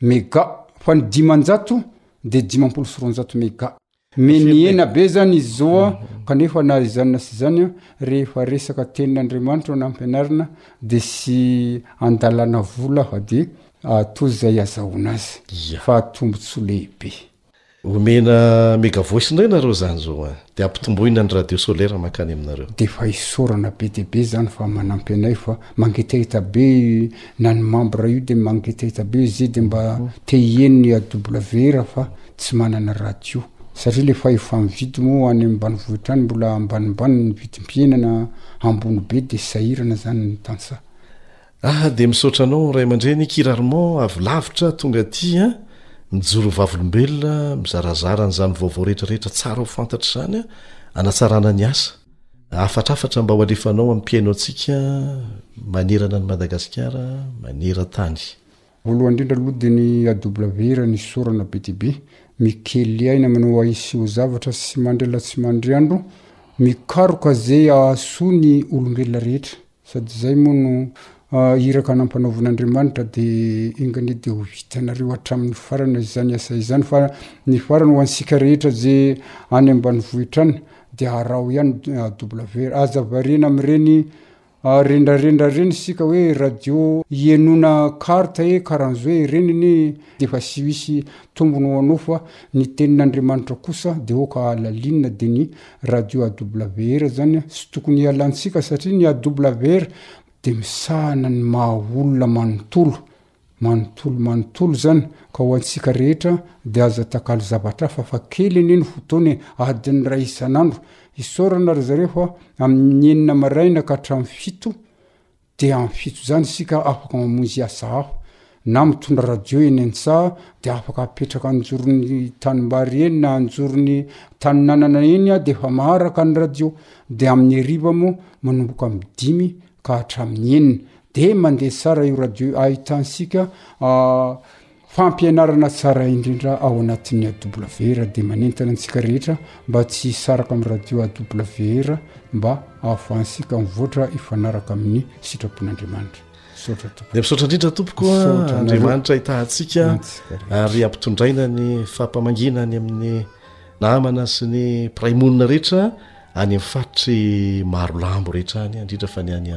mega, fa ny dimanjato dia dimampolo sy roanjato mega. Menehena be zany izy zao a, kanefa na izany na tsy izany a, rehefa resaka tenin'Andriamanitra no ampianarina de tsy andalana vola fa de toy izay azahoana azy Ia. fa tombotsoa lehibe. Omena mega voice indray nareo zany zao a! De ampitomboina ny radio solaire mankany aminareo. D'efa isaorana be dia be zany fa manampy anay fa Mangetaheta be na ny membre io dia mangetaheta be ze dia mba te hieno ny AWR fa tsy manana radio satria le fahefan'ny vidy moa any ambanivohitra any mbola ambanimbany ny vidim-piainana ambony be dia sahirana zany ny tantsaha. Aha dia misaotra anao ray aman-dreny Ikira Armand avy lavitra tonga aty an! mijoro ho vavolombelona mizarazara an'izany vaovao rehetra rehetra tsara ho fantatra izany an! hanatsarana ny asa. Hafatrafatra mba ho alefanao amin'ny mpihaino antsika manerana an'i Madagasikara, maneran-tany. Voalohany indrindra aloha dia ny AWR ny sorana be dia be, mikely aina manao ahiseho zavatra tsy mandry alina tsy mandry andro, mikaroka izay hahasoa ny olombelona rehetra. Sady izay moa no iraka nampanaovin'Andriamanitra dia enganie dia ho vitanareo hatramin'ny farany izany asa izany fa ny farany ho antsika rehetra izay any ambanivohitra any dia araho ihany AWR. Aza variana amin'ireny rendrarendra ireny isika hoe radio ihenona carte e karanzao e ireny anie dia efa tsy misy tombony ho anao fa ny tenin'Andriamanitra kosa dia aoka halalinina dia ny Radio AWR zany a tsy tokony hialantsika satria ny AWR dia misahana ny maha olona manontolo manontolo manontolo zany ka ho antsika rehetra dia aza takalo zavatra hafa fa kely anie ny fotoana e adiny iray isan'andro isaorana ry zareo fa amin'ny enina maraina ka hatramin'ny fito Dia amin'ny fito izany isika afaka mamonjy hiasa hafa. Na mitondra radio eny an-tsaha dia afaka apetraka anjoron'ny tanimbary eny na anjoron'ny taninanana eny dia efa maharaka ny radio. Dia amin'ny hariva moa manomboka amin'ny dimy ka hatramin'ny enina dia mandeha tsara io radio ahitantsika Fampianarana tsara indrindra ao anatin'ny AWR dia manentana antsika rehetra mba tsy hisaraka amin'ny radio AWR mba ahafahantsika mivoatra hifanaraka amin'ny sitrapon'Andriamanitra. Misaotra tompoko. Dia misaotra indrindra tompoko. Misaotra Andriamanitra hitahantsika ary hampitondraina ny fahapamangiana any amin'ny namana sy ny mpiray monina rehetra any amin'ny faritry Marolambo rehetra any indrindra fa ny any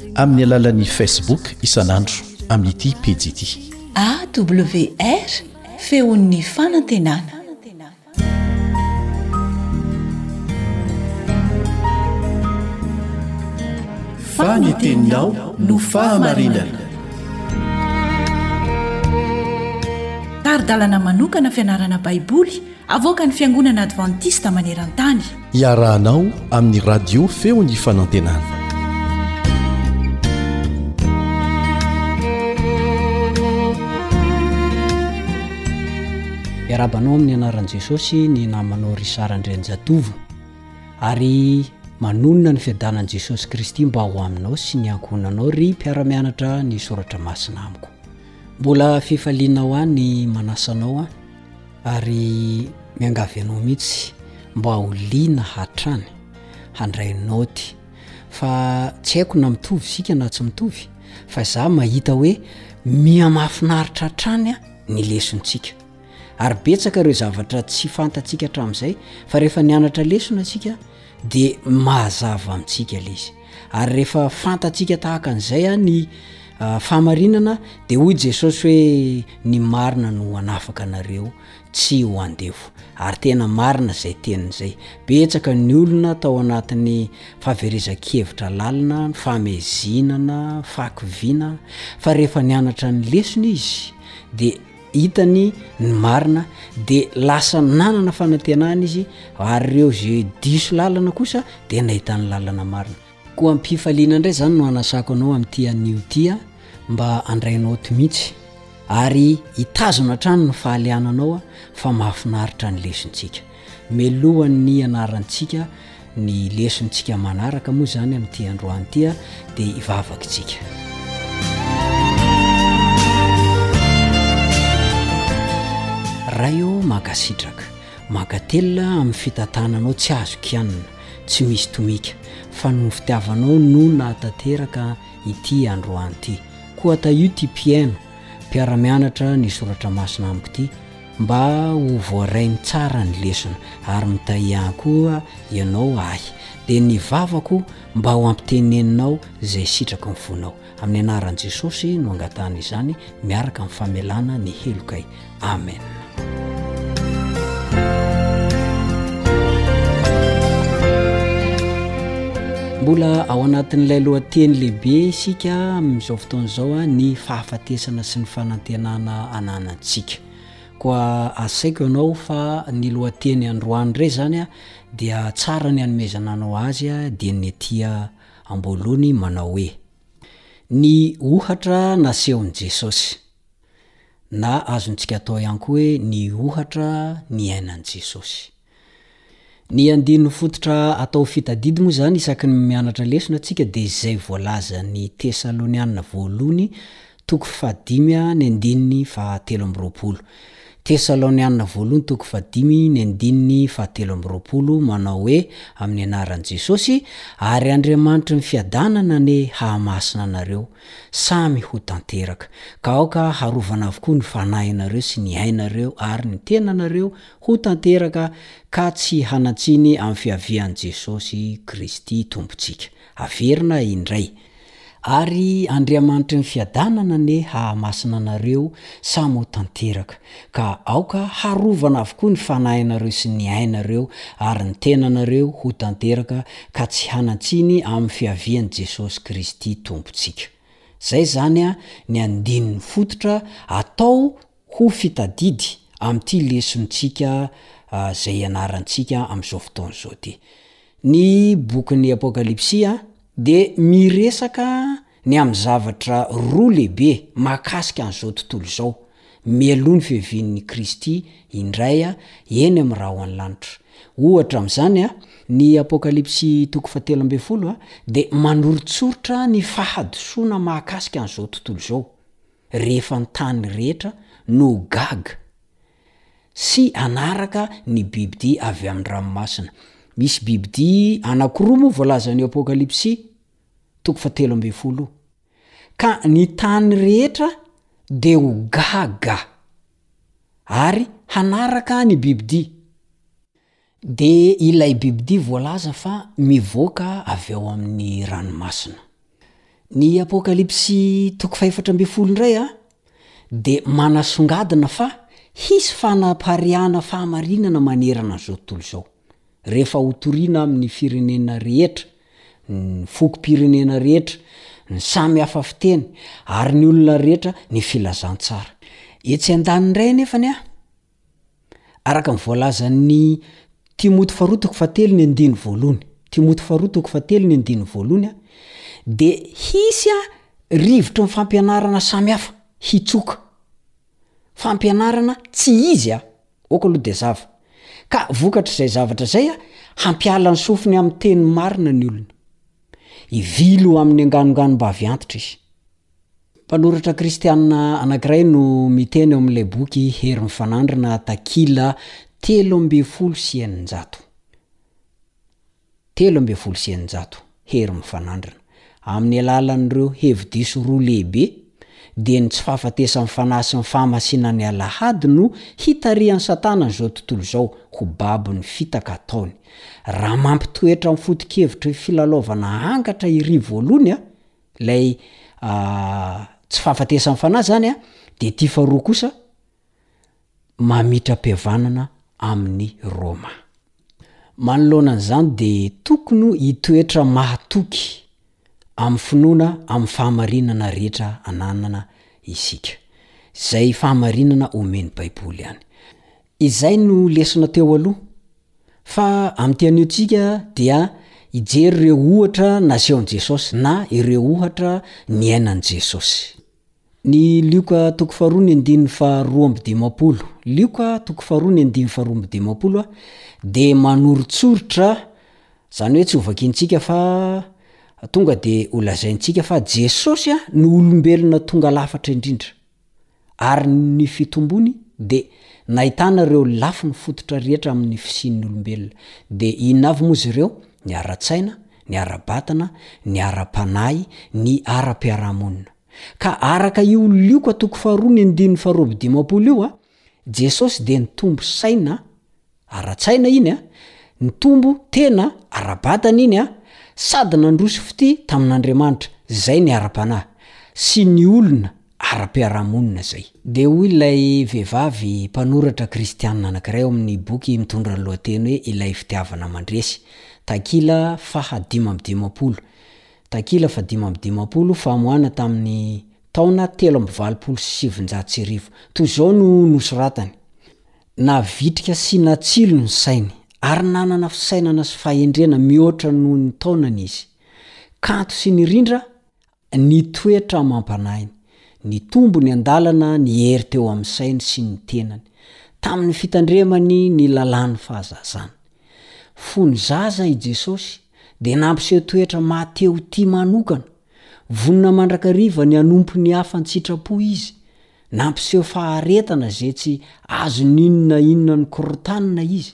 amin'ny alalan'ny Facebook isan'andro amin'ity pejy ity. AWR feon'ny fanantenana. Fa ny teninao no fahamarinana. Tari-dalana manokana fianarana Baiboly Avoakan'ny Fiangonana Advantista maneran-tany. Iarahanao amin'ny Radio Feon'ny Fanantenana. Iarabanao amin'ny anaran'i Jesosy ny namanao Richard Andrianjatovo ary manonona ny fiadanan'i Jesosy Kristy mba ho aminao sy ny ankohonanao ry mpiara-mianatra ny soratra masina amiko. Mbola fifalianao ahy ny manasanao aho. Ary miangavy anao mihitsy mba ho liana hatrany handray naoty fa tsy haiko na mitovy isika na tsy mitovy fa za mahita hoe miha mahafinaritra hatrany ny lesontsika ary betsaka ireo zavatra tsy fantatsika hatramin'izay fa rehefa nianatra lesona isika dia mahazava amintsika le izy. Ary rehefa fantatsika tahaka an'izay a ny fahamarinana dia hoy Jesosy hoe ny marina no hanafaka anareo tsy ho andevo. Ary tena marina izay teniny izay. Betsaka ny olona tao anatin'ny fahaverezan-kevitra lalina, ny fahamezinana, fahakiviana, fa rehefa nianatra ny lesona izy dia hitany ny marina dia lasa nanana fanantenana izy ary ireo izay diso lalana kosa dia nahitany lalana marina koa am-pifaliana indray izany no hanasako anao amin'ity anio ity aho mba handray naoty mihitsy ary hitazona hatrany ny fahaliananao aho fa mahafinaritra ny leson-tsika Mialohan'ny hianarantsika ny lesontsika manaraka moa izany amin'ity androany ity dia hivavaka isika. Ray ô, mankasitraka. Mankatelina amin'ny fitantananao tsy azo kianina, tsy misy tomika, fa noho ny fitiavanao no nahatanteraka ity androany ity. Koa tahio ity mpihaino, mpiara-mianatra ny soratra masina amiko ity, Mba ho voarainy tsara ny lesona ary mitaiaa koa ianao ahy dia ny vavako mba ho ampiteneninao izay sitraky ny fonao. Amin'ny anaran'i Jesosy no angatahana izany miaraka amin'ny famelana ny helokay. Amen. Mbola ao anatin'ilay lohateny lehibe isika amin'izao fotoana izao, ny fahafatesana sy ny fanantenana ananan'i tsika. Koa asaiko ianao fa ny lohateny androany re zany a dia tsara ny anomezana anao azy a dia ny ety amboalohany manao hoe, Ny ohatra nasehon'i Jesosy. Na azontsika atao ihany koa hoe ny ohatra niainan'i Jesosy. Ny andininy fototra atao fitadidy moa izany isaky ny mianatra lesona tsika dia izay voalazan'ny Tesaloniana voalohny toko fahadimy a ny andininy fahatelo amby roapolo. Tesaloniana voalohny toko fahadimy ny andininy fahatelo amby roapolo manao hoe amin'ny anaran'i Jesosy ary Andriamanitry ny fiadanana anie hahamasina anareo samy ho tanteraka ka aoka harovana avokoa ny fanahinareo sy ny ainareo ary ny tenanareo Ho tanteraka ka tsy hanan-tsiny amin'ny fiavian'i Jesosy Kristy Tompontsika. Haverina indray. Ary Andriamanitry ny fiadanana anie hahamasina anareo samy ho tanteraka. Ka aoka harovana avokoa ny fanahinareo sy ny ainareo ary ny tenanareo ho tanteraka ka tsy hanan-tsiny amin'ny fiavian'i Jesosy Kristy Tompontsika. Izay izany ny andininy fototra atao Ho fitadidy amin'ity lesontsika izay ianarantsika amin'izao fotoana izao ity. Ny bokin'ny Apokalypsy dia miresaka ny amin'ny zavatra roa lehibe mahakasika an'izao tontolo izao, mialoha ny fiavian'i Kristy indray eny amin'ny rahon'ny lanitra. Ohatra amin'izany, ny Apokalypsy toko fahatelo ambin'ny folo dia manoritsoritra ny fahadisoana mahakasika an'izao tontolo izao. rehefa ny tany rehetra no ho gaga sy hanaraka ny bibidia avy amin'ny ranomasina. Misy bibidia anankiroa moa voalazan'io Apokalypsy toko fahatelo ambin'ny folo io. Ka ny tany rehetra dia ho gaga ary hanaraka ny bibidia. Dia ilay bibidia voalaza fa mivoaka avy ao amin'ny ranomasina. Ny Apokalypsy toko fahefatra ambin'ny folo indray dia manasongadina fa hisy fanapariahana fahamarinana manerana an'izao tontolo izao, rehefa hotorina amin'ny firenena rehetra, ny fokom-pirenena rehetra, ny samy hafa fiteny, ary ny olona rehetra ny filazantsara. Etsy andaniny indray anefany, Araka ny voalazan'i Timoty faharoa toko fahatelo ny andiny voalohany, Timoty faharoa toko fahatelo ny andiny voalohany a, dia hisy a rivotry ny fampianarana samy hafa hitsoka, fampianarana tsy izy a, aoka aloha dia zava, ka vokatr'izay zavatra izay a, hampiala ny sofiny amin'ny teny marina ny olona, hivily ho amin'ny anganonganom-bavy antitra izy. Mpanoratra kristianina anankiray no miteny ao amin'ilay boky Hery Mifanandrina, takila telo ambin'ny folo sy eninjato. Telo ambin'ny folo sy eninjato, Hery Mifanandrina. Amin'ny alalan'ireo hevi-diso roa lehibe, dia ny tsy fahafatesan'ny fanahy sy ny fahamasinan'ny alahady no hitarihan'i Satana an'izao tontolo izao ho babon'ny fitaka ataony. Raha mampitoetra ny foto-kevitry ny filalaovana angatra i Rivo Alony a! Ilay tsy fahafatesan'ny Fanahy zany an, dia ity faharoa kosa, mamitram-pihavanana amin'ny Roma. Manoloana an'izany dia tokony hitoetra mahatoky amin'ny finoana amin'ny fahamarinana rehetra ananana isika, izay fahamarinana omen'ny Baiboly ihany. Izay no lesona teo aloha. Fa amin'ity aniotsika dia hijery ireo ohatra nasehon'i Jesosy na ireo ohatra niainan'i Jesosy. Ny Lioka toko faharoa ny andininy faharoa amby dimampolo, Lioka toko faharoa ny andininy faharoa amby dimampolo, dia manoritsoritra, izany hoe tsy ho vakintsika fa tonga dia ho lazaintsika fa Jesosy no olombelona tonga lafatra indrindra. ary ny fitombony dia nahitana ireo lafiny fototra rehetra amin' ny fisian' ny olombelona. Dia inona avy moa izy ireo? Ny ara-tsaina, ny ara-batana, ny ara-panahy, ny ara-piarahamonina. Ka araka io lioka toko faharoa ny andininy faharoa amby dimampolo io, Jesosy dia nitombo saina ara-tsaina iny an, nitombo tena ara-batana iny an, sady nandroso fitia tamin'Andriamanitra, zay ny ara-panahy, sy ny olona ara-piarahamonina zay. Dia hoy ilay vehivavy mpanoratra kristiana anankiray ao amin'ny boky mitondra ny lohateny hoe Ilay Fitiavana Mandresy, takila faha dimy amby dimampolo, Dakila faha dimy amby dimampolo, Famoahana tamin'ny taona telo amby valopolo sy sivinjato sy arivo. Toy izao no nosoratany, Navitrika sy natsilo ny sainy, ary nanana fisainana sy fahendrena mihoatra noho ny taonany izy. Kanto sy nirindra ny toetra amam-panahiny. Nitombo ny andalana ny hery teo amin'ny sainy sy ny tenany, tamin'ny fitandremany ny lalàn'ny fahazazana. Fony zaza i Jesosy, dia nampiseho toetra maha te ho tia manokana, vonona mandrakariva ny hanompo ny hafa an-tsitrapo izy, nampiseho faharetana izay tsy azon'inona na inona nikorontanina izy,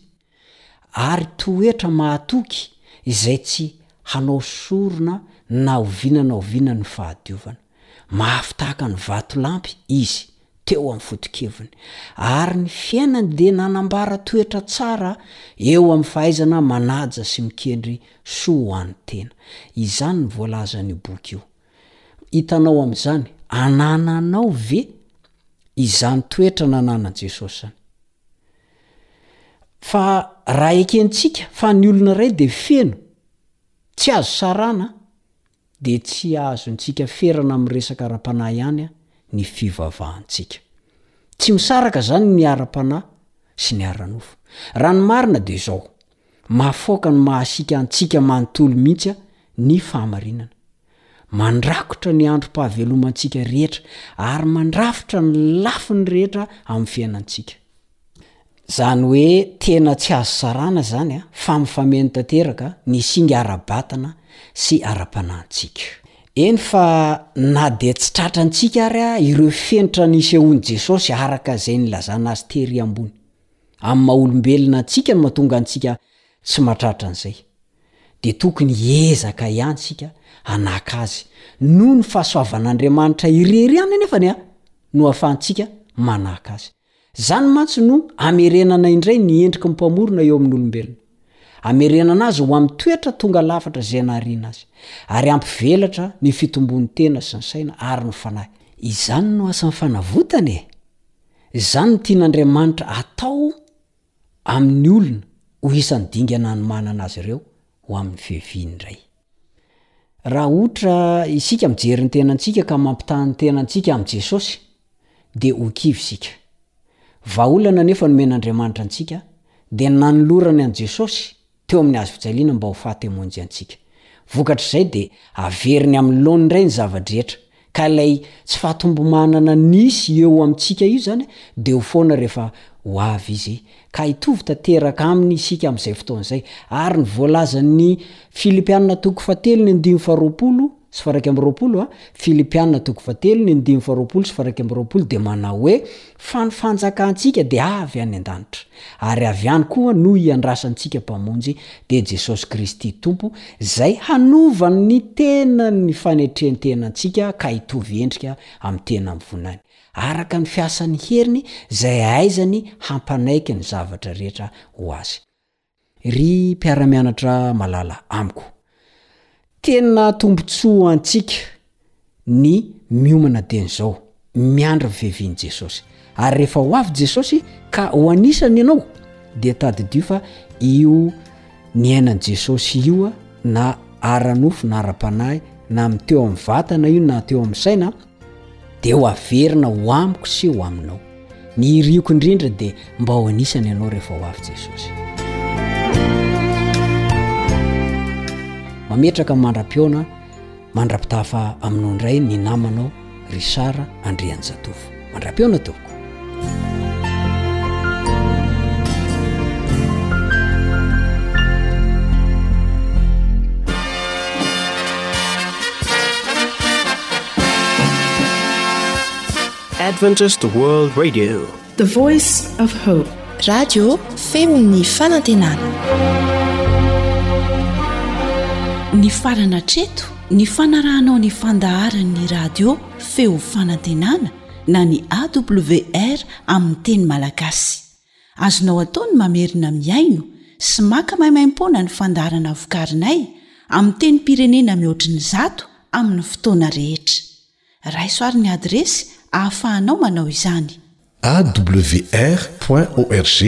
ary toetra mahatoky izay tsy hanao sorona na oviana na oviana ny fahadiovana. Mafy tahaka ny vatolampy izy teo amin'ny foto-keviny, ary ny fiainany dia nanambara toetra tsara eo amin'ny fahaizana manaja sy mikendry soa ho an'ny tena. Izany no voalazan'io boky io. Hitanao amin'izany, anananao ve izany toetra nananan'i Jesosy izany? Fa raha ekentsika fa ny olona iray dia feno, tsy azo sarana, dia tsy azontsika ferana amin'ny resaka ara-panahy ihany ny fivavahantsika. Tsy misaraka izany ny ara-panahy sy ny ara-nofo. Raha ny marina dia izao, mahafaoka no mahasiaka antsika manontolo mihitsy ny fahamarinana. Mandrakotra ny androm-pahavelomantsika rehetra ary mandrafitra ny lafiny rehetra amin'ny fiainantsika. Zany hoe tena tsy azo sarana zany a, fa mifameno tanteraka ny singa ara-batana sy ara-panahintsika. Eny fa na dia tsy tratrantsika ary ireo fenitra nisehoan'i Jesosy araka izay nilazana azy tery ambony. Amin'ny maha olombelona antsika no mahatonga antsika tsy mahatratra an'izay. Dia tokony hiezaka ihany isika hanahaka azy. Noho ny fahasoavan'Andriamanitra irery ihany anefany no ahafahantsika manahaka azy. Izany mantsy no amerenana indray ny endriky ny Mpamorona eo amin'ny olombelona. Amerenana azy ho amin'ny toetra tonga lafatra izay nahariana azy, ary hampivelatra ny fitombon'ny tena sy ny saina ary ny fanahy. Izany no asan'ny fanavotana e! Izany no tian'Andriamanitra hatao amin'ny olona ho isan'ny dingana hanomanana azy ireo ho amin'ny fiaviany indray. Raha otra isika mijery ny tenantsika ka mampitaha ny tenantsika amin'i Jesosy, dia ho kivy isika. Vahaolana anefa nomen'Andriamanitra antsika, dia nanolorany an'i Jesosy teo amin'ny hazo fijaliana mba ho fahatemoanjiantsika. Vokatr'izay dia averiny amin'ny laoniny indray ny zava-drehetra, Ka ilay tsy fahatombo-manana nisy eo amintsika io izany dia ho foana rehefa ho avy Izy. Ka hitovy tanteraka Aminy isika amin'izay fotoana izay. Ary ny voalazan'ny Filipiana toko fahatelo ny andininy faharoapolo sy faharaika amby roapolo, Filipiana toko fahatelo ny andininy faharoapolo sy faharaika amby roapolo dia manao hoe, Fa ny fanjakantsika dia avy any an-danitra, ary avy any koa no iandrasantsika Mpamonjy, dia Jesosy Kristy Tompo, izay hanova ny tenan'ny fanetren-tenantsika ka hitovy endrika amin'ny tena mivonay, araka ny fiasan'ny heriny izay ahaizany hampanaiky ny zavatra rehetra ho azy. Ry mpiara-mianatra malala amiko. Tena tombontsoa ho antsika ny miomana dieny izao, miandry ny fiavian'i Jesosy. Ary rehefa ho avy Jesosy ka ho anisany ianao, dia tadidio fa io niainan'i Jesosy io na ara-nofo na ara-panahy na teo amin'ny vatana io na teo amin'ny saina, dia ho averina ho amiko sy ho aminao ny irioko indrindra dia mba ho anisany ianao rehefa ho avy jesosy mametraka mandra-piona mandra-pitafa aminao indray ny namanao risara andrianjatovo mandra-piona to Adventist World Radio, the voice of hope. Radio Femon'ny Fanantenana. Ny farana treto ny fanarahanao ny fandaharan'ny radio Feo Fanantenana na ny AWR amin'ny teny malagasy. Azonao atao ny mamerina mihaino sy maka maimaimpoana ny fandaharana vokarinay amin'ny tenim-pirenena mihoatry ny zato amin'ny fotoana rehetra. Raiso àry ny adiresy ahafahanao manao izany. awr point org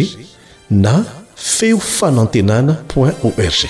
na feo fanantenana point org.